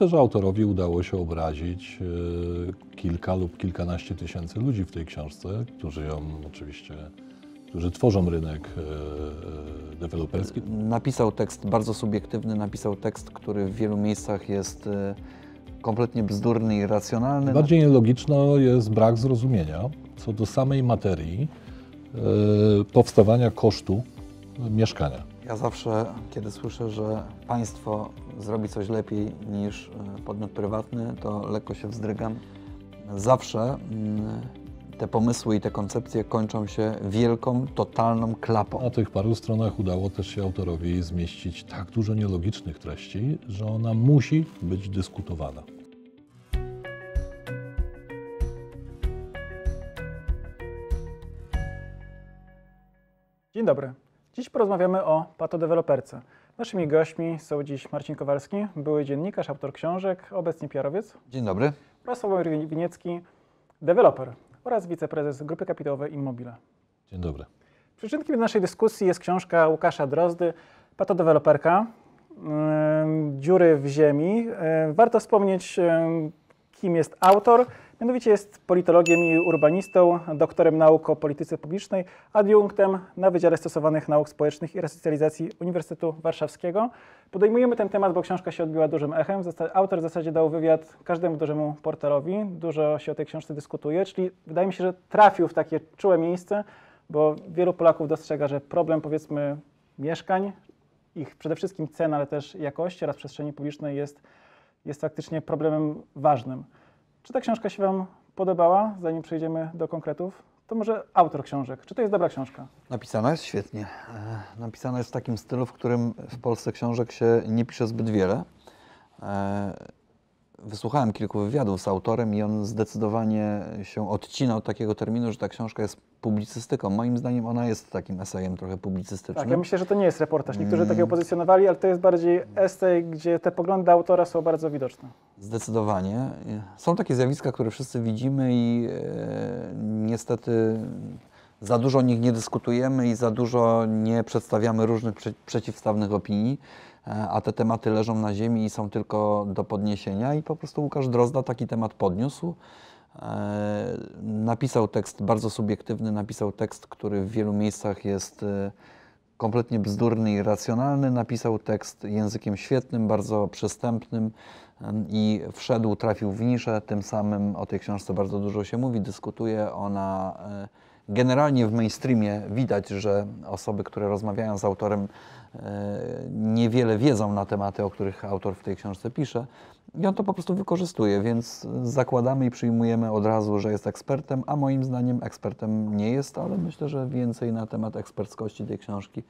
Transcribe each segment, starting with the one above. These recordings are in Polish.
myślę, że autorowi udało się obrazić e, kilka lub kilkanaście tysięcy ludzi w tej książce, którzy ją oczywiście, którzy tworzą rynek e, e, deweloperski. Napisał tekst bardzo subiektywny, napisał tekst, który w wielu miejscach jest kompletnie bzdurny i racjonalny. Bardziej nielogiczne jest brak zrozumienia co do samej materii powstawania kosztu mieszkania. Ja zawsze, kiedy słyszę, że państwo zrobi coś lepiej niż e, podmiot prywatny, to lekko się wzdrygam. Zawsze mm, te pomysły i te koncepcje kończą się wielką, totalną klapą. Na tych paru stronach udało też się autorowi zmieścić tak dużo nielogicznych treści, że ona musi być dyskutowana. Dzień dobry. Dziś porozmawiamy o patodeweloperce. Naszymi gośćmi są dziś Marcin Kowalski, były dziennikarz, autor książek, obecnie PR-owiec Dzień dobry. oraz Sławomir Winiecki, deweloper oraz wiceprezes grupy kapitałowej Immobile. Dzień dobry. Przyczynkiem do naszej dyskusji jest książka Łukasza Drozdy, patodeweloperka, dziury w ziemi. Warto wspomnieć, kim jest autor. Mianowicie jest politologiem i urbanistą, doktorem nauk o polityce publicznej, adiunktem na Wydziale Stosowanych Nauk Społecznych i Resocjalizacji Uniwersytetu Warszawskiego. Podejmujemy ten temat, bo książka się odbiła dużym echem. Autor w zasadzie dał wywiad każdemu dużemu portalowi. Dużo się o tej książce dyskutuje, czyli wydaje mi się, że trafił w takie czułe miejsce, bo wielu Polaków dostrzega, że problem powiedzmy mieszkań, ich przede wszystkim cen, ale też jakości oraz przestrzeni publicznej jest, jest faktycznie problemem ważnym. Czy ta książka się Wam podobała, zanim przejdziemy do konkretów? To może autor książek. Czy to jest dobra książka? Napisana jest świetnie. E, Napisana jest w takim stylu, w którym w Polsce książek się nie pisze zbyt wiele. E, Wysłuchałem kilku wywiadów z autorem i on zdecydowanie się odcina od takiego terminu, że ta książka jest publicystyką. Moim zdaniem ona jest takim esejem trochę publicystycznym. Tak, ja myślę, że to nie jest reportaż. Niektórzy takiego pozycjonowali, ale to jest bardziej esej, gdzie te poglądy autora są bardzo widoczne. Zdecydowanie. Są takie zjawiska, które wszyscy widzimy i e, niestety za dużo o nich nie dyskutujemy i za dużo nie przedstawiamy różnych prze, przeciwstawnych opinii, e, a te tematy leżą na ziemi i są tylko do podniesienia i po prostu Łukasz Drozda taki temat podniósł. E, napisał tekst bardzo subiektywny, napisał tekst, który w wielu miejscach jest e, kompletnie bzdurny i racjonalny. Napisał tekst językiem świetnym, bardzo przystępnym i wszedł, trafił w niszę. Tym samym o tej książce bardzo dużo się mówi, dyskutuje. Ona e, generalnie w mainstreamie widać, że osoby, które rozmawiają z autorem, e, niewiele wiedzą na tematy, o których autor w tej książce pisze. I on to po prostu wykorzystuje, więc zakładamy i przyjmujemy od razu, że jest ekspertem, a moim zdaniem ekspertem nie jest, ale myślę, że więcej na temat eksperckości tej książki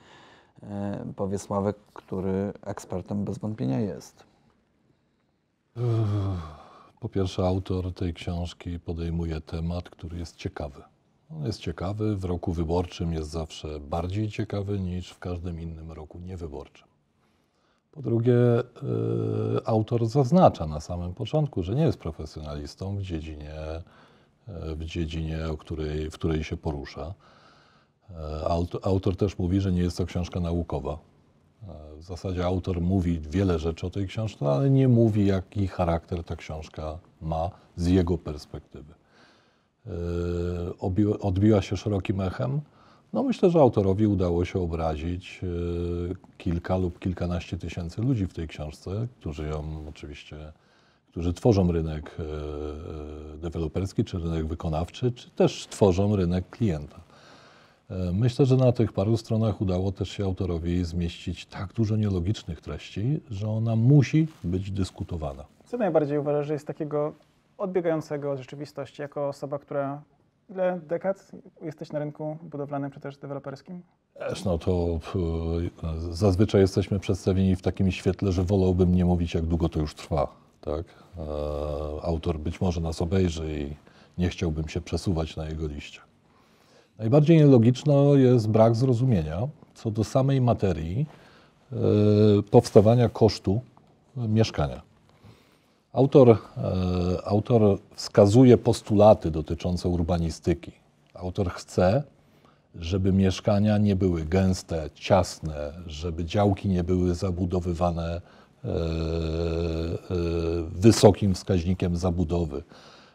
e, powie Sławek, który ekspertem bez wątpienia jest. Po pierwsze, autor tej książki podejmuje temat, który jest ciekawy. On jest ciekawy, w roku wyborczym jest zawsze bardziej ciekawy niż w każdym innym roku niewyborczym. Po drugie, y, autor zaznacza na samym początku, że nie jest profesjonalistą w dziedzinie, y, w dziedzinie o której, w której się porusza. Y, aut- Autor też mówi, że nie jest to książka naukowa. Y, W zasadzie autor mówi wiele rzeczy o tej książce, ale nie mówi, jaki charakter ta książka ma z jego perspektywy. Obiła- Odbiła się szerokim echem. No myślę, że autorowi udało się obrazić y, kilka lub kilkanaście tysięcy ludzi w tej książce, którzy ją oczywiście, którzy tworzą rynek deweloperski, czy rynek wykonawczy, czy też tworzą rynek klienta. Myślę, że na tych paru stronach udało też się autorowi zmieścić tak dużo nielogicznych treści, że ona musi być dyskutowana. Co najbardziej uważasz, że jest takiego odbiegającego od rzeczywistości, jako osoba, która ile dekad jesteś na rynku budowlanym czy też deweloperskim? No to y, zazwyczaj jesteśmy przedstawieni w takim świetle, że wolałbym nie mówić, jak długo to już trwa. Tak? E, Autor być może nas obejrzy i nie chciałbym się przesuwać na jego liście. Najbardziej nielogiczne jest brak zrozumienia co do samej materii e, powstawania kosztu mieszkania. Autor, e, autor wskazuje postulaty dotyczące urbanistyki. Autor chce, żeby mieszkania nie były gęste, ciasne, żeby działki nie były zabudowywane e, wysokim wskaźnikiem zabudowy.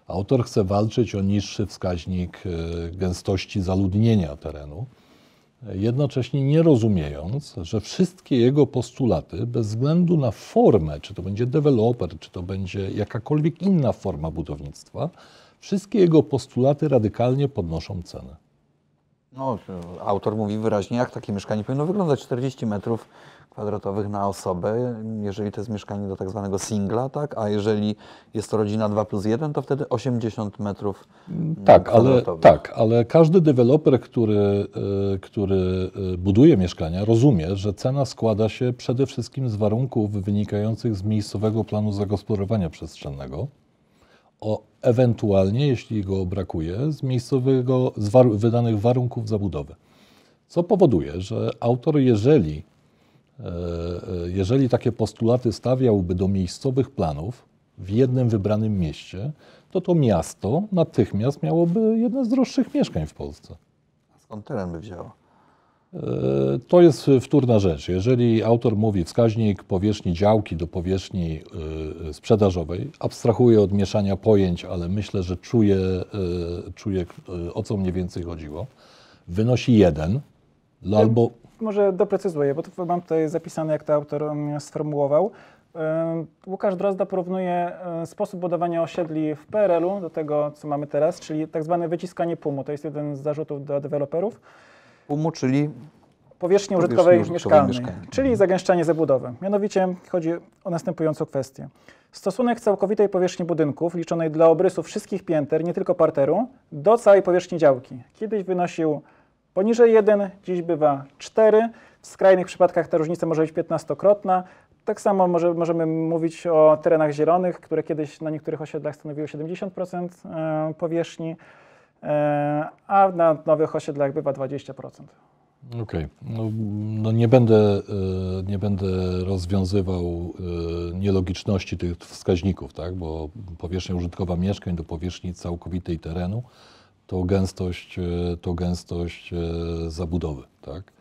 Autor chce walczyć o niższy wskaźnik gęstości zaludnienia terenu, jednocześnie nie rozumiejąc, że wszystkie jego postulaty, bez względu na formę, czy to będzie deweloper, czy to będzie jakakolwiek inna forma budownictwa, wszystkie jego postulaty radykalnie podnoszą cenę. No, autor mówi wyraźnie, jak takie mieszkanie powinno wyglądać. 40 metrów kwadratowych na osobę, jeżeli to jest mieszkanie do tak zwanego singla, tak? A jeżeli jest to rodzina 2 plus 1, to wtedy 80 metrów tak, ale, tak, ale każdy deweloper, który, y, który y, buduje mieszkania, rozumie, że cena składa się przede wszystkim z warunków wynikających z miejscowego planu zagospodarowania przestrzennego, o ewentualnie, jeśli go brakuje, z miejscowego, z war wydanych warunków zabudowy. Co powoduje, że autor, jeżeli, e, e, jeżeli takie postulaty stawiałby do miejscowych planów w jednym wybranym mieście, to to miasto natychmiast miałoby jedne z droższych mieszkań w Polsce. Skąd teren by wzięło? E, to jest wtórna rzecz. Jeżeli autor mówi wskaźnik powierzchni działki do powierzchni e, sprzedażowej, abstrahuje od mieszania pojęć, ale myślę, że czuje, e, czuje o co mniej więcej chodziło, wynosi jeden, no albo... Może doprecyzuję, bo to mam tutaj zapisane, jak to autor sformułował. Łukasz Drozda porównuje sposób budowania osiedli w PRL-u do tego, co mamy teraz, czyli tak zwane wyciskanie pumu. To jest jeden z zarzutów do deweloperów. PUM-u, czyli powierzchni użytkowej, użytkowej mieszkalnej, mieszkalnej. czyli zagęszczanie zabudowy. Mianowicie chodzi o następującą kwestię. Stosunek całkowitej powierzchni budynków, liczonej dla obrysów wszystkich pięter, nie tylko parteru, do całej powierzchni działki. Kiedyś wynosił poniżej 1, dziś bywa 4. W skrajnych przypadkach ta różnica może być 15-krotna. Tak samo może, możemy mówić o terenach zielonych, które kiedyś na niektórych osiedlach stanowiły 70% e, powierzchni, a na nowych osiedlach bywa 20%. Okej. Okay. No, no, nie, będę, e, nie będę rozwiązywał nielogiczności tych wskaźników, tak? bo powierzchnia użytkowa mieszkań do powierzchni całkowitej terenu to gęstość, to gęstość zabudowy. Tak?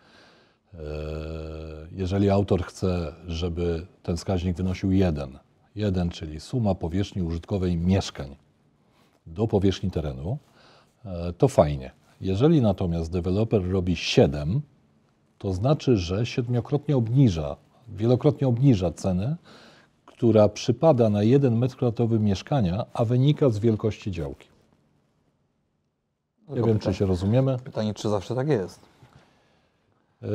Jeżeli autor chce, żeby ten wskaźnik wynosił 1, 1, czyli suma powierzchni użytkowej mieszkań do powierzchni terenu, to fajnie. Jeżeli natomiast deweloper robi 7, to znaczy, że siedmiokrotnie obniża, wielokrotnie obniża cenę, która przypada na 1 metr kwadratowy mieszkania, a wynika z wielkości działki. Nie wiem, czy się rozumiemy. Pytanie, czy zawsze tak jest? E,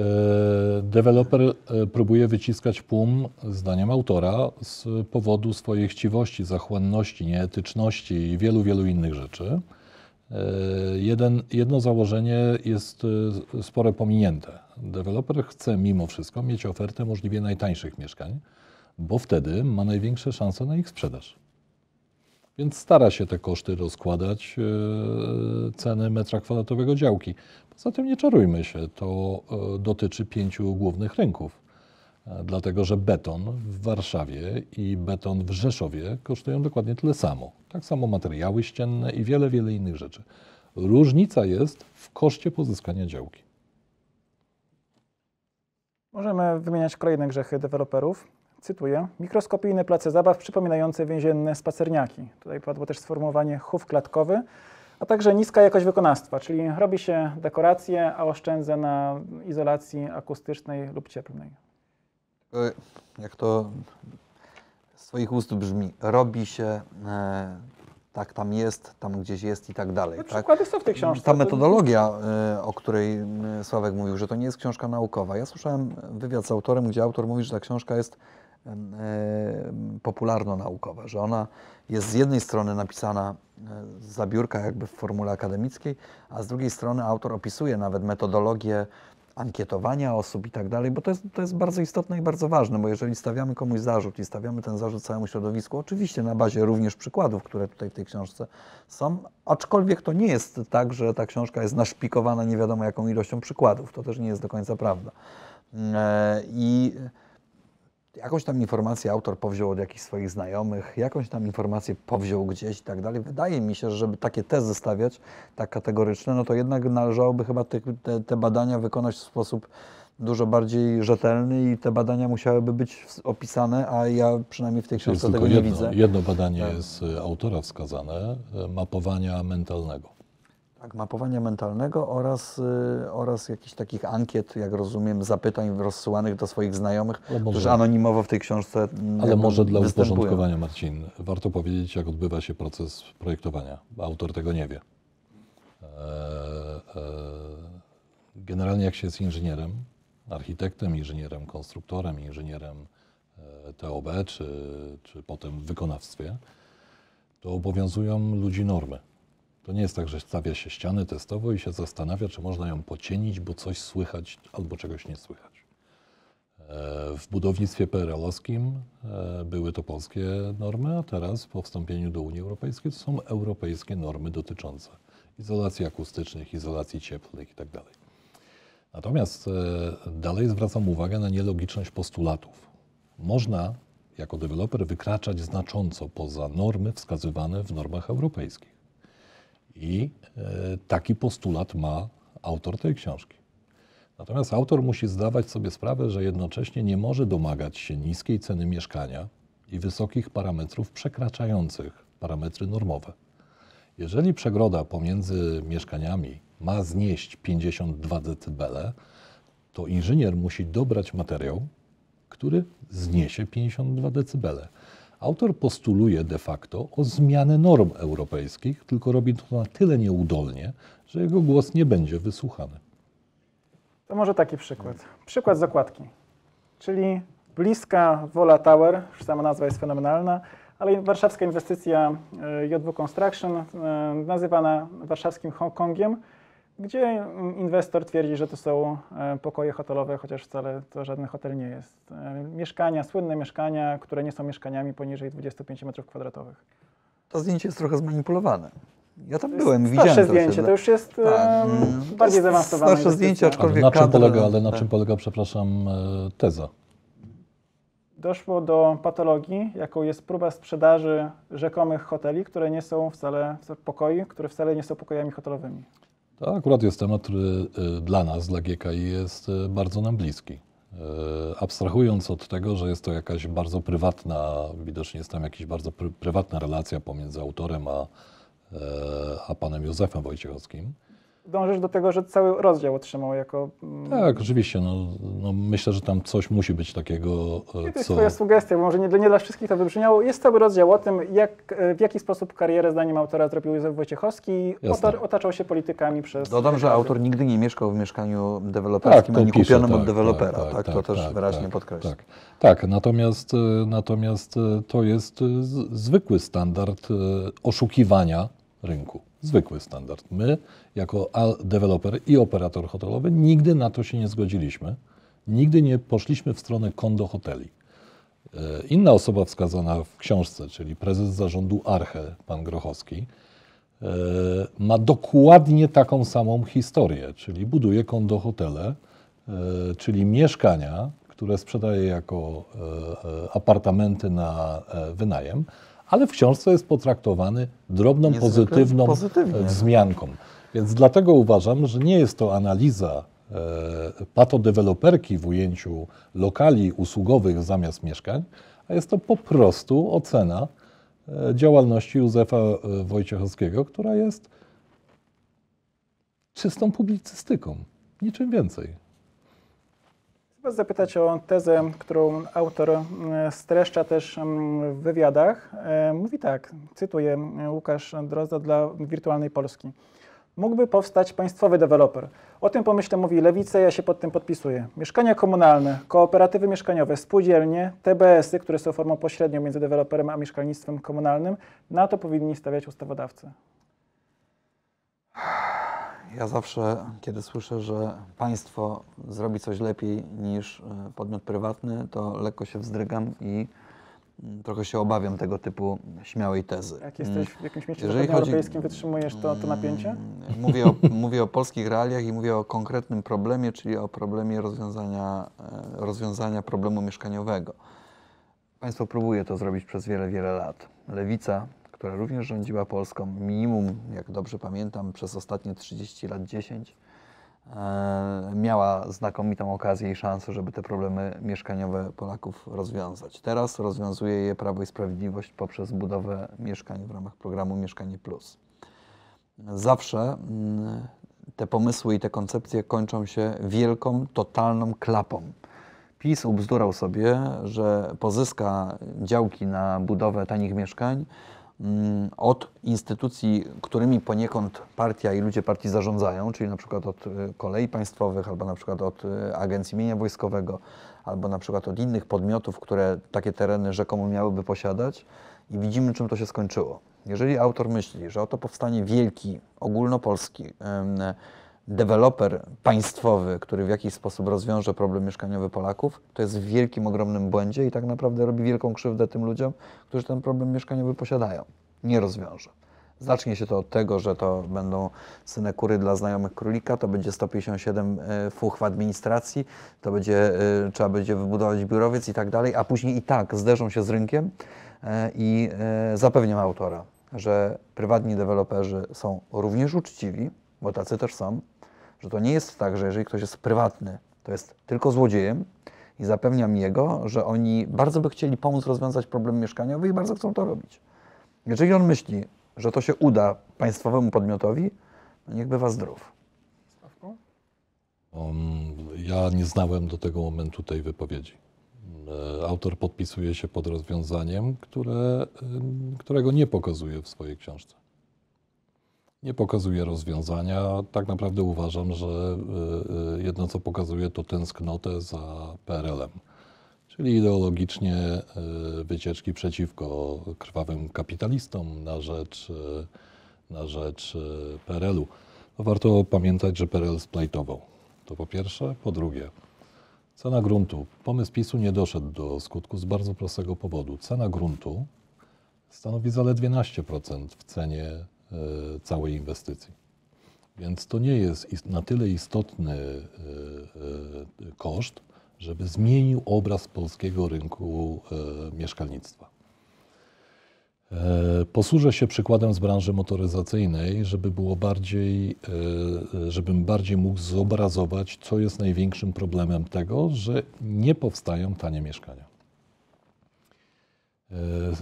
deweloper e, próbuje wyciskać PUM, zdaniem autora, z powodu swojej chciwości, zachłanności, nieetyczności i wielu, wielu innych rzeczy. E, jeden, jedno założenie jest spore pominięte. Deweloper chce mimo wszystko mieć ofertę możliwie najtańszych mieszkań, bo wtedy ma największe szanse na ich sprzedaż. Więc stara się te koszty rozkładać, ceny metra kwadratowego działki. Poza tym nie czarujmy się, to e, dotyczy pięciu głównych rynków. Dlatego, że beton w Warszawie i beton w Rzeszowie kosztują dokładnie tyle samo. Tak samo materiały ścienne i wiele, wiele innych rzeczy. Różnica jest w koszcie pozyskania działki. Możemy wymieniać kolejne grzechy deweloperów. Cytuję. Mikroskopijne place zabaw przypominające więzienne spacerniaki. Tutaj padło też sformułowanie chów klatkowy a także niska jakość wykonawstwa, czyli robi się dekoracje, a oszczędza na izolacji akustycznej lub cieplnej. Jak to z Twoich ust brzmi, robi się, e, tak tam jest, tam gdzieś jest i tak dalej. No, tak? Przykłady są w tej książce. Ta metodologia, e, o której e, Sławek mówił, że to nie jest książka naukowa. Ja słyszałem wywiad z autorem, gdzie autor mówi, że ta książka jest popularno-naukowa, że ona jest z jednej strony napisana za biurka jakby w formule akademickiej, a z drugiej strony autor opisuje nawet metodologię ankietowania osób i tak dalej, bo to jest, to jest bardzo istotne i bardzo ważne, bo jeżeli stawiamy komuś zarzut i stawiamy ten zarzut całemu środowisku, oczywiście na bazie również przykładów, które tutaj w tej książce są, aczkolwiek to nie jest tak, że ta książka jest naszpikowana nie wiadomo jaką ilością przykładów, to też nie jest do końca prawda. E, I jakąś tam informację autor powziął od jakichś swoich znajomych, jakąś tam informację powziął gdzieś i tak dalej. Wydaje mi się, że żeby takie tezy stawiać, tak kategoryczne, no to jednak należałoby chyba te, te, te badania wykonać w sposób dużo bardziej rzetelny i te badania musiałyby być opisane, a ja przynajmniej w tej książce tego nie jedno, widzę. jedno badanie Tak. jest autora wskazane, y, mapowania mentalnego. Tak, mapowania mentalnego oraz, y, oraz jakichś takich ankiet, jak rozumiem, zapytań rozsyłanych do swoich znajomych, Ale może- którzy anonimowo w tej książce mm, Ale może dla uporządkowania, Marcin, warto powiedzieć, jak odbywa się proces projektowania. Autor tego nie wie. E, e, Generalnie, jak się jest inżynierem, architektem, inżynierem, konstruktorem, inżynierem e, TOB, czy, czy potem w wykonawstwie, to obowiązują ludzi normy. To nie jest tak, że stawia się ścianę testowo i się zastanawia, czy można ją pocienić, bo coś słychać albo czegoś nie słychać. E, W budownictwie PRL-owskim e, były to polskie normy, a teraz po wstąpieniu do Unii Europejskiej to są europejskie normy dotyczące izolacji akustycznych, izolacji cieplnych itd. Natomiast e, dalej zwracam uwagę na nielogiczność postulatów. Można jako deweloper wykraczać znacząco poza normy wskazywane w normach europejskich. I e, taki postulat ma autor tej książki. Natomiast autor musi zdawać sobie sprawę, że jednocześnie nie może domagać się niskiej ceny mieszkania i wysokich parametrów przekraczających parametry normowe. Jeżeli przegroda pomiędzy mieszkaniami ma znieść 52 dB, to inżynier musi dobrać materiał, który zniesie 52 dB. Autor postuluje de facto o zmianę norm europejskich, tylko robi to na tyle nieudolnie, że jego głos nie będzie wysłuchany. To może taki przykład. Przykład z. Czyli bliska Wola Tower, już sama nazwa jest fenomenalna, ale warszawska inwestycja e, J2 Construction, e, nazywana warszawskim Hongkongiem, gdzie inwestor twierdzi, że to są e, pokoje hotelowe, chociaż wcale to żaden hotel nie jest. E, Mieszkania, słynne mieszkania, które nie są mieszkaniami poniżej 25 m2. To zdjęcie jest trochę zmanipulowane. Ja tam To byłem, widziałem starsze to. zdjęcie, to już jest Tak, to bardziej zaawansowane. starsze zdjęcie, aczkolwiek- Ale na czym polega, ale na tak. czym polega, przepraszam, e, teza? doszło do patologii, jaką jest próba sprzedaży rzekomych hoteli, które nie są wcale pokoi, które wcale nie są pokojami hotelowymi. To akurat jest temat, który e, dla nas, dla GKI jest e, bardzo nam bliski. E, Abstrahując od tego, że jest to jakaś bardzo prywatna, widocznie jest tam jakaś bardzo pry, prywatna relacja pomiędzy autorem a, a panem Józefem Wojciechowskim. Dążysz do tego, że cały rozdział otrzymał jako... mm, Tak, oczywiście. No, no myślę, że tam coś musi być takiego, e, To jest co... Twoja sugestia, bo może nie, dla- nie dla wszystkich to wybrzmiało. Jest cały rozdział o tym, jak, e, w jaki sposób karierę zdaniem autora zrobił Józef Wojciechowski i Jasne. ota- otaczał się politykami przez... Dodam, że autor nigdy nie mieszkał w mieszkaniu deweloperskim, to ani pisze, kupionym od tak, dewelopera. tak, Tak, tak, to tak, też tak, wyraźnie tak, podkreślam. Tak, tak natomiast, e, natomiast to jest zwykły standard oszukiwania rynku. Zwykły standard. My, jako deweloper i operator hotelowy, nigdy na to się nie zgodziliśmy. Nigdy nie poszliśmy w stronę kondo hoteli. E, Inna osoba wskazana w książce, czyli prezes zarządu Arche, pan Grochowski, e, ma dokładnie taką samą historię, czyli buduje kondo hotele, e, czyli mieszkania, które sprzedaje jako apartamenty na wynajem, ale w książce jest potraktowany drobną, Niezwykle pozytywną pozytywnie. e, wzmianką. Więc dlatego uważam, że nie jest to analiza e, patodeweloperki w ujęciu lokali usługowych zamiast mieszkań, a jest to po prostu ocena e, działalności Józefa e, Wojciechowskiego, która jest czystą publicystyką, niczym więcej. Was zapytać o tezę, którą autor mm, streszcza też mm, w wywiadach. E, Mówi tak, cytuję e, Łukasz Drozda dla Wirtualnej Polski. Mógłby powstać państwowy deweloper. O tym pomyśle mówi Lewica, ja się pod tym podpisuję. Mieszkania komunalne, kooperatywy mieszkaniowe, spółdzielnie, TBS-y, które są formą pośrednią między deweloperem a mieszkalnictwem komunalnym, na to powinni stawiać ustawodawcy. Ja zawsze, kiedy słyszę, że państwo zrobi coś lepiej niż e, podmiot prywatny, to lekko się wzdrygam i mm, trochę się obawiam tego typu śmiałej tezy. Jak jesteś w jakimś mieście Jeżeli chodzi- wytrzymujesz to, to napięcie? Mm, Mówię o, mówię o polskich realiach i mówię o konkretnym problemie, czyli o problemie rozwiązania, e, rozwiązania problemu mieszkaniowego. Państwo próbuje to zrobić przez wiele, wiele lat. Lewica, która również rządziła Polską, minimum, jak dobrze pamiętam, przez ostatnie 30 lat 10, e, miała znakomitą okazję i szansę, żeby te problemy mieszkaniowe Polaków rozwiązać. Teraz rozwiązuje je Prawo i Sprawiedliwość poprzez budowę mieszkań w ramach programu Mieszkanie Plus. Zawsze mm, te pomysły i te koncepcje kończą się wielką, totalną klapą. PiS ubzdurał sobie, że pozyska działki na budowę tanich mieszkań od instytucji, którymi poniekąd partia i ludzie partii zarządzają, czyli na przykład od y, kolei państwowych, albo na przykład od y, Agencji Mienia Wojskowego, albo na przykład od innych podmiotów, które takie tereny rzekomo miałyby posiadać. I widzimy, czym to się skończyło. Jeżeli autor myśli, że oto powstanie wielki, ogólnopolski deweloper państwowy, który w jakiś sposób rozwiąże problem mieszkaniowy Polaków, to jest w wielkim, ogromnym błędzie i tak naprawdę robi wielką krzywdę tym ludziom, którzy ten problem mieszkaniowy posiadają. Nie rozwiąże. Zacznie się to od tego, że to będą synekury dla znajomych królika, to będzie 157 e, fuch w administracji, to będzie, e, trzeba będzie wybudować biurowiec i tak dalej, a później i tak zderzą się z rynkiem e, i zapewniam autora, że prywatni deweloperzy są również uczciwi, bo tacy też są, że to nie jest tak, że jeżeli ktoś jest prywatny, to jest tylko złodziejem i zapewniam jego, że oni bardzo by chcieli pomóc rozwiązać problem mieszkaniowy i bardzo chcą to robić. Jeżeli on myśli, że to się uda państwowemu podmiotowi, no niech bywa zdrów. Um, ja nie znałem do tego momentu tej wypowiedzi. E, Autor podpisuje się pod rozwiązaniem, które, którego nie pokazuje w swojej książce. Nie pokazuje rozwiązania. Tak naprawdę uważam, że y, y, jedno co pokazuje to tęsknotę za PRL-em. Czyli ideologicznie y, wycieczki przeciwko krwawym kapitalistom na rzecz, na rzecz PRL-u. Warto pamiętać, że PRL splajtował. To po pierwsze. Po drugie, cena gruntu. Pomysł PiSu nie doszedł do skutku z bardzo prostego powodu. Cena gruntu stanowi zaledwie 12% w cenie całej inwestycji. Więc to nie jest na tyle istotny e, e, koszt, żeby zmienił obraz polskiego rynku e, mieszkalnictwa. E, Posłużę się przykładem z branży motoryzacyjnej, żeby było bardziej, e, żebym bardziej mógł zobrazować, co jest największym problemem tego, że nie powstają tanie mieszkania. E,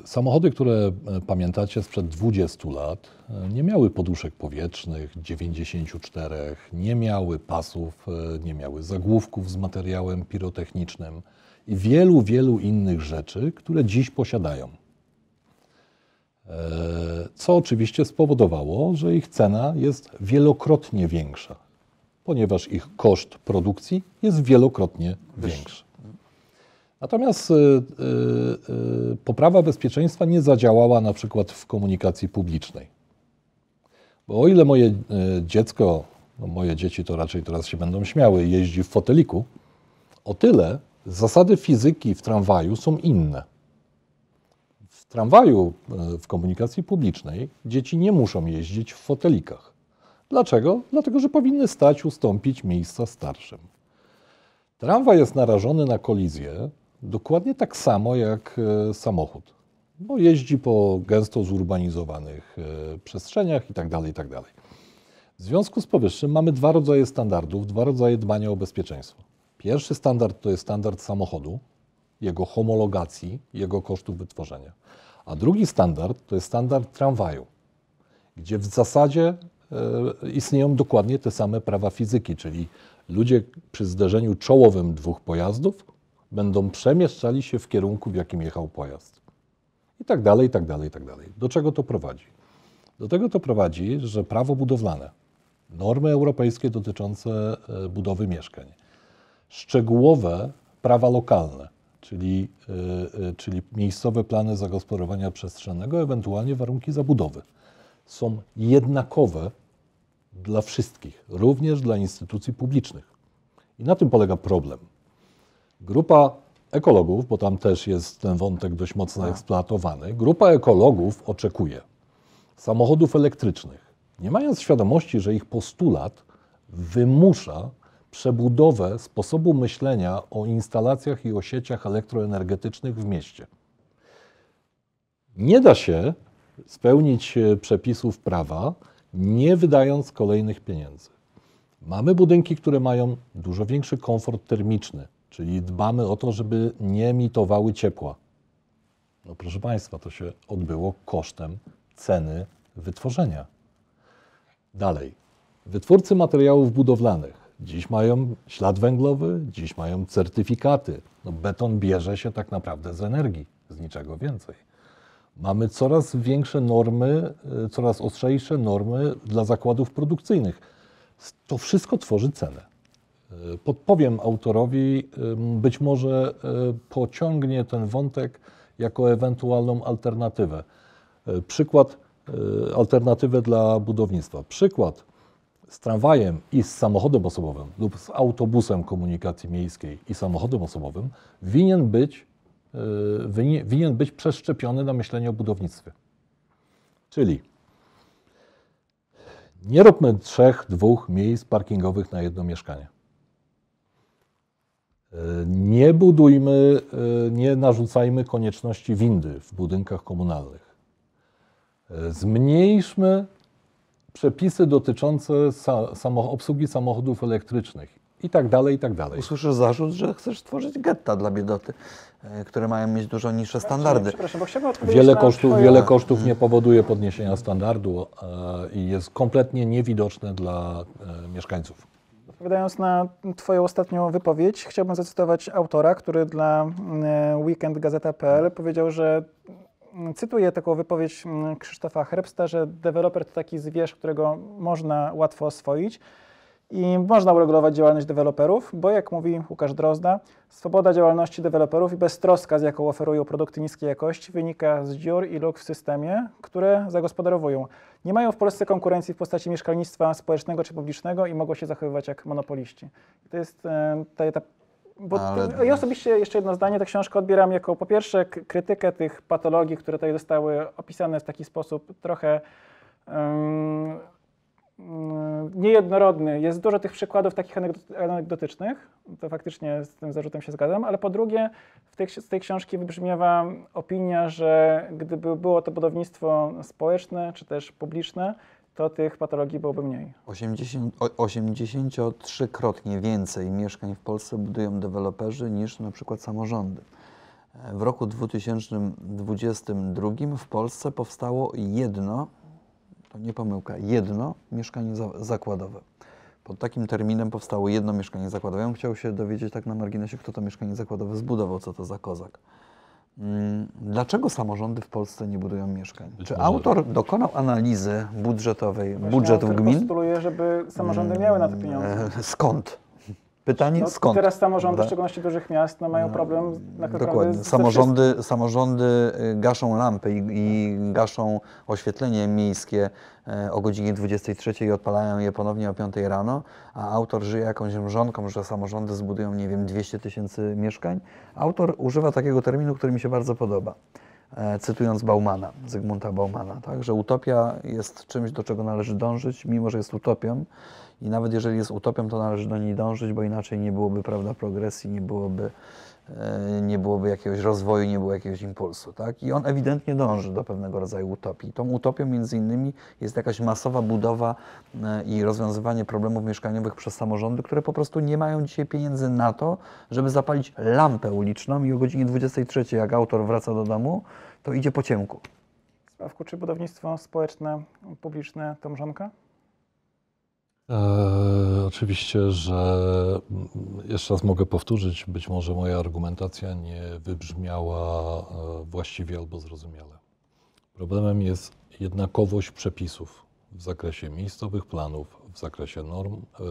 Samochody, które e, pamiętacie sprzed 20 lat, e, nie miały poduszek powietrznych 94, nie miały pasów, nie miały zagłówków z materiałem pirotechnicznym i wielu, wielu innych rzeczy, które dziś posiadają. Co oczywiście spowodowało, że ich cena jest wielokrotnie większa, ponieważ ich koszt produkcji jest wielokrotnie większy. Natomiast y, y, y, poprawa bezpieczeństwa nie zadziałała na przykład w komunikacji publicznej. Bo o ile moje dziecko, no moje dzieci to raczej teraz się będą śmiały, jeździ w foteliku, o tyle zasady fizyki w tramwaju są inne. W tramwaju w komunikacji publicznej dzieci nie muszą jeździć w fotelikach. Dlaczego? Dlatego, że powinny stać, ustąpić miejsca starszym. Tramwaj jest narażony na kolizję dokładnie tak samo jak e, samochód, bo jeździ po gęsto zurbanizowanych e, przestrzeniach itd., itd. W związku z powyższym mamy dwa rodzaje standardów, dwa rodzaje dbania o bezpieczeństwo. Pierwszy standard to jest standard samochodu, jego homologacji, jego kosztów wytworzenia. A drugi standard to jest standard tramwaju, gdzie w zasadzie e, istnieją dokładnie te same prawa fizyki, czyli ludzie przy zderzeniu czołowym dwóch pojazdów będą przemieszczali się w kierunku, w jakim jechał pojazd. I tak dalej, i tak dalej, i tak dalej. Do czego to prowadzi? Do tego to prowadzi, że prawo budowlane, normy europejskie dotyczące e, budowy mieszkań, szczegółowe prawa lokalne, czyli, e, e, czyli miejscowe plany zagospodarowania przestrzennego, ewentualnie warunki zabudowy, są jednakowe dla wszystkich, również dla instytucji publicznych. I na tym polega problem. Grupa ekologów, bo tam też jest ten wątek dość mocno eksploatowany, grupa ekologów oczekuje samochodów elektrycznych, nie mając świadomości, że ich postulat wymusza przebudowę sposobu myślenia o instalacjach i o sieciach elektroenergetycznych w mieście. Nie da się spełnić e, przepisów prawa, nie wydając kolejnych pieniędzy. Mamy budynki, które mają dużo większy komfort termiczny, czyli dbamy o to, żeby nie emitowały ciepła. No proszę Państwa, to się odbyło kosztem ceny wytworzenia. Dalej. Wytwórcy materiałów budowlanych dziś mają ślad węglowy, dziś mają certyfikaty. No beton bierze się tak naprawdę z energii, z niczego więcej. Mamy coraz większe normy, y, coraz ostrzejsze normy dla zakładów produkcyjnych. To wszystko tworzy cenę. Y, Podpowiem autorowi, być może y, pociągnie ten wątek jako ewentualną alternatywę. Y, Przykład, alternatywę dla budownictwa. Przykład z tramwajem i z samochodem osobowym lub z autobusem komunikacji miejskiej i samochodem osobowym winien być, winie- winien być przeszczepiony na myślenie o budownictwie. Czyli nie róbmy trzech, dwóch miejsc parkingowych na jedno mieszkanie. Nie budujmy, y, nie narzucajmy konieczności windy w budynkach komunalnych. Y, Zmniejszmy przepisy dotyczące sa, samo, obsługi samochodów elektrycznych i tak dalej, i tak dalej. Usłyszysz zarzut, że chcesz tworzyć getta dla biedoty, e, które mają mieć dużo niższe standardy. Przepraszam, bo chciałbym Wiele kosztów, twoje- wiele kosztów nie powoduje podniesienia standardu e, i jest kompletnie niewidoczne dla e, mieszkańców. Odpowiadając na Twoją ostatnią wypowiedź, chciałbym zacytować autora, który dla mm, weekendgazeta.pl powiedział, że mm, cytuję taką wypowiedź mm, Krzysztofa Herbsta, że deweloper to taki zwierz, którego można łatwo oswoić i można uregulować działalność deweloperów, bo jak mówi Łukasz Drozda, swoboda działalności deweloperów i beztroska, z jaką oferują produkty niskiej jakości, wynika z dziur i luk w systemie, które zagospodarowują. Nie mają w Polsce konkurencji w postaci mieszkalnictwa społecznego czy publicznego i mogą się zachowywać jak monopoliści. I to jest e, ta, ta bo Ale- ja osobiście jeszcze jedno zdanie, tę książkę odbieram jako po pierwsze krytykę tych patologii, które tutaj zostały opisane w taki sposób trochę mm, niejednorodny. Jest dużo tych przykładów takich anegdot- anegdotycznych, to faktycznie z tym zarzutem się zgadzam, ale po drugie w tej, z tej książki wybrzmiewa opinia, że gdyby było to budownictwo społeczne czy też publiczne, to tych patologii byłoby mniej. 80, o- 83-krotnie więcej mieszkań w Polsce budują deweloperzy niż na przykład samorządy. E, W roku 2022 w Polsce powstało jedno, nie pomyłka, jedno mieszkanie za, zakładowe. Pod takim terminem powstało jedno mieszkanie zakładowe. Ja bym chciał się dowiedzieć tak na marginesie, kto to mieszkanie zakładowe zbudował, co to za kozak. Mm, Dlaczego samorządy w Polsce nie budują mieszkań? Czy autor dokonał analizy budżetowej, Właśnie budżetów gmin? postuluje, żeby samorządy miały na to pieniądze. E, Skąd? Pytanie No, skąd? Teraz samorządy, w szczególności dużych miast, no, mają problem tak naprawdę Dokładnie. Samorządy, samorządy y, gaszą lampy i, i gaszą oświetlenie miejskie e, o godzinie 23 i odpalają je ponownie o 5 rano, a autor żyje jakąś mrzonką, że samorządy zbudują, nie wiem, 200 tysięcy mieszkań. Autor używa takiego terminu, który mi się bardzo podoba. E, cytując Baumana, Zygmunta Baumana, tak, że utopia jest czymś, do czego należy dążyć, mimo że jest utopią. I nawet jeżeli jest utopią, to należy do niej dążyć, bo inaczej nie byłoby prawda, progresji, nie byłoby, e, nie byłoby jakiegoś rozwoju, nie było jakiegoś impulsu. Tak? I on ewidentnie dąży do pewnego rodzaju utopii. Tą utopią między innymi jest jakaś masowa budowa e, i rozwiązywanie problemów mieszkaniowych przez samorządy, które po prostu nie mają dzisiaj pieniędzy na to, żeby zapalić lampę uliczną i o godzinie 23, jak autor wraca do domu, to idzie po ciemku. Sławku, czy budownictwo społeczne, publiczne to mrzonka? E, oczywiście, że mm, jeszcze raz mogę powtórzyć, być może moja argumentacja nie wybrzmiała e, właściwie albo zrozumiale. Problemem jest jednakowość przepisów w zakresie miejscowych planów, w zakresie norm, e,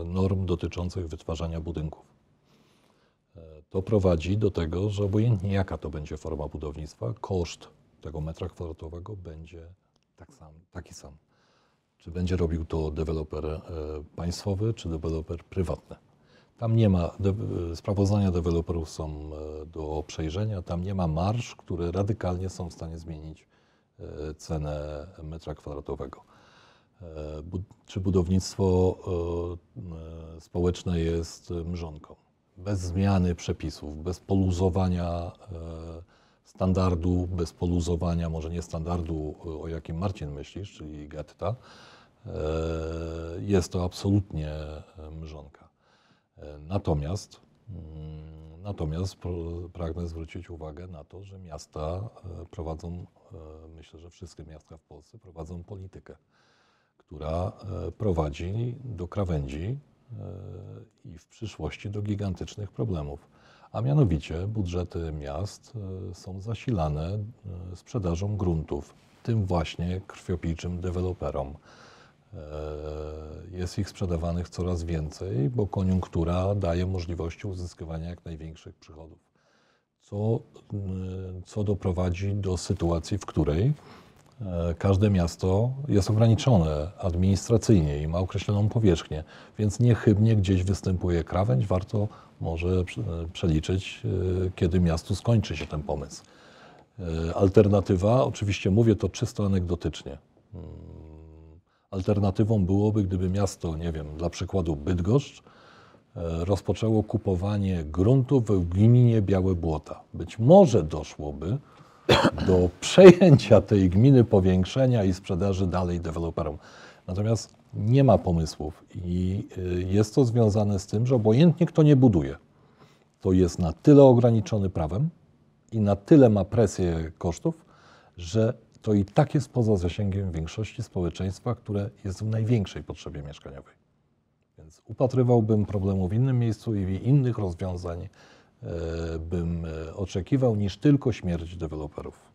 e, norm dotyczących wytwarzania budynków. To prowadzi do tego, że obojętnie jaka to będzie forma budownictwa, koszt tego metra kwadratowego będzie tak sam, taki sam czy będzie robił to deweloper e, państwowy, czy deweloper prywatny. Tam nie ma, e, sprawozdania deweloperów są e, do przejrzenia, tam nie ma marsz, które radykalnie są w stanie zmienić cenę metra kwadratowego. Czy budownictwo społeczne jest mrzonką? Bez zmiany przepisów, bez poluzowania standardu, bez poluzowania, może nie standardu, o jakim Marcin myślisz, czyli getta, E, Jest to absolutnie e, mrzonka. E, Natomiast, mm, natomiast pragnę zwrócić uwagę na to, że miasta prowadzą, myślę, że wszystkie miasta w Polsce prowadzą politykę, która prowadzi do krawędzi i w przyszłości do gigantycznych problemów. A mianowicie budżety miast e, są zasilane e, sprzedażą gruntów tym właśnie krwiopijczym deweloperom. E, Jest ich sprzedawanych coraz więcej, bo koniunktura daje możliwości uzyskiwania jak największych przychodów. Co, co doprowadzi do sytuacji, w której każde miasto jest ograniczone administracyjnie i ma określoną powierzchnię, więc niechybnie gdzieś występuje krawędź. Warto może prze- przeliczyć, e, kiedy miastu skończy się ten pomysł. E, Alternatywa, oczywiście mówię to czysto anegdotycznie. Mm, Alternatywą byłoby, gdyby miasto, nie wiem, dla przykładu Bydgoszcz, e, rozpoczęło kupowanie gruntów w gminie Białe Błota. Być może doszłoby do przejęcia tej gminy, powiększenia i sprzedaży dalej deweloperom. Natomiast nie ma pomysłów i y, jest to związane z tym, że obojętnie kto nie buduje, to jest na tyle ograniczony prawem i na tyle ma presję kosztów, że to i tak jest poza zasięgiem większości społeczeństwa, które jest w największej potrzebie mieszkaniowej. Więc upatrywałbym problemu w innym miejscu i innych rozwiązań e, bym e, oczekiwał niż tylko śmierć deweloperów.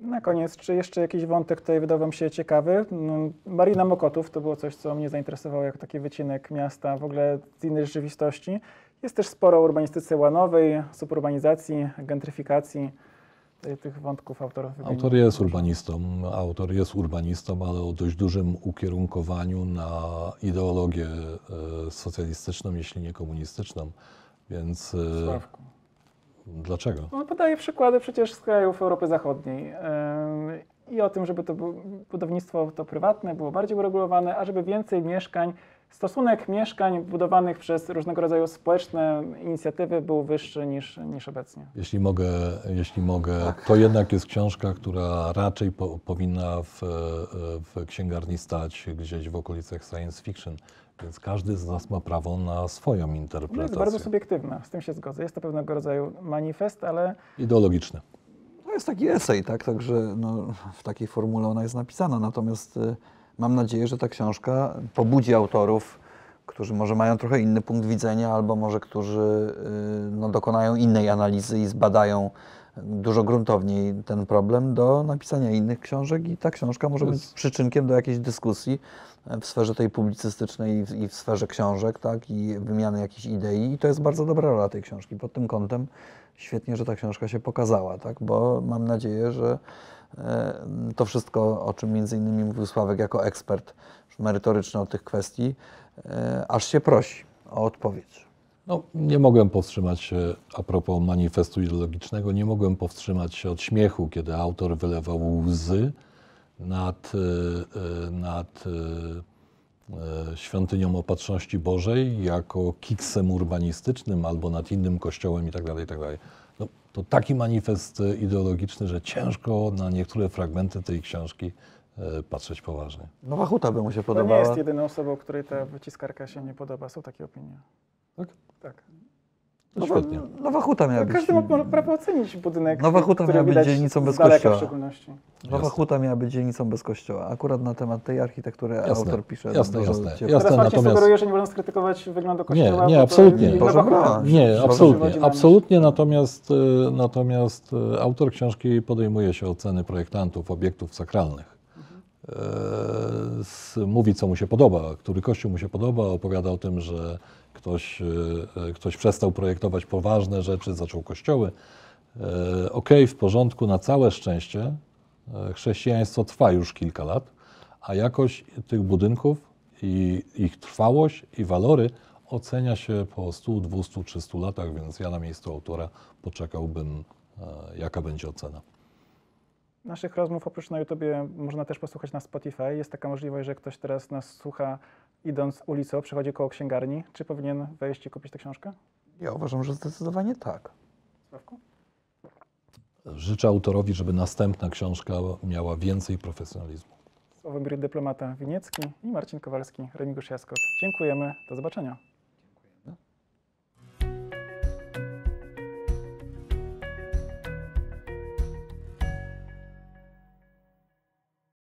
Na koniec, czy jeszcze jakiś wątek tutaj wydał Wam się ciekawy? No, Marina Mokotów to było coś, co mnie zainteresowało jako taki wycinek miasta w ogóle z innej rzeczywistości. Jest też sporo o urbanistyce łanowej, suburbanizacji, gentryfikacji. Tych wątków autor. Autor jest urbanistą, autor jest urbanistą, ale o dość dużym ukierunkowaniu na ideologię e, socjalistyczną, jeśli nie komunistyczną. Więc e, Sławku. Dlaczego? No, podaje przykłady przecież z krajów Europy Zachodniej. I o tym, żeby to bu- budownictwo to prywatne było bardziej uregulowane, a żeby więcej mieszkań, stosunek mieszkań budowanych przez różnego rodzaju społeczne inicjatywy był wyższy niż, niż obecnie. Jeśli mogę, jeśli mogę to jednak jest książka, która raczej po, powinna w, w księgarni stać gdzieś w okolicach science fiction, więc każdy z nas ma prawo na swoją Ona jest interpretację. bardzo subiektywna, z tym się zgodzę. Jest to pewnego rodzaju manifest, ale Ideologiczne. To jest taki esej, tak? Także no, w takiej formule ona jest napisana. Natomiast y, mam nadzieję, że ta książka pobudzi autorów, którzy może mają trochę inny punkt widzenia, albo może którzy y, no, dokonają innej analizy i zbadają dużo gruntowniej ten problem do napisania innych książek. I ta książka może być przyczynkiem do jakiejś dyskusji e, w sferze tej publicystycznej i w sferze książek, tak, i wymiany jakichś idei. I to jest bardzo dobra rola tej książki. Pod tym kątem świetnie, że ta książka się pokazała, tak, bo mam nadzieję, że e, to wszystko, o czym między innymi mówił Sławek jako ekspert merytoryczny od tych kwestii, e, aż się prosi o odpowiedź. No, nie mogłem powstrzymać się, a propos manifestu ideologicznego, nie mogłem powstrzymać się od śmiechu, kiedy autor wylewał łzy nad, e, nad świątynią Opatrzności Bożej jako kiksem urbanistycznym albo nad innym kościołem itd. itd. No, to taki manifest e, ideologiczny, że ciężko na niektóre fragmenty tej książki e, patrzeć poważnie. Nowa Huta by mu się to nie podobała. jest jedyną osobą, której ta wyciskarka się nie podoba. Są takie opinie. Tak? Tak. To Nowa, świetnie. Nowa Huta miała być... Każdy ma prawo ocenić budynek, Nowa Huta miała być dzielnicą bez kościoła. Nowa Jasne. Huta miała być dzielnicą bez kościoła. Akurat na temat tej architektury Jasne, autor pisze jasne, dużo jasne. Jasne, Teraz natomiast- sugeruje, że nie wolno skrytykować wyglądu Nie, kościoła. nie, to absolutnie. Proszę Nowa Huta. Nie, absolutnie, absolutnie, natomiast, e, natomiast e, autor książki podejmuje się oceny projektantów obiektów sakralnych. E, Mówi, co mu się podoba, który kościół mu się podoba, opowiada o tym, że ktoś, e, ktoś przestał projektować poważne rzeczy, zaczął kościoły. E, Okej, w porządku, na całe szczęście chrześcijaństwo trwa już kilka lat, a jakość tych budynków i ich trwałość i walory ocenia się po 100, 200, 300 latach, więc ja na miejscu autora poczekałbym, jaka będzie ocena. Naszych rozmów oprócz na YouTubie można też posłuchać na Spotify. Jest taka możliwość, że ktoś teraz nas słucha idąc ulicą, przechodzi koło księgarni. Czy powinien wejść i kupić tę książkę? Ja uważam, że zdecydowanie tak. Sławku? Życzę autorowi, żeby następna książka miała więcej profesjonalizmu. Sławomir Dyplomata Winiecki i Marcin Kowalski, Remigiusz Jaskot. Dziękujemy, do zobaczenia.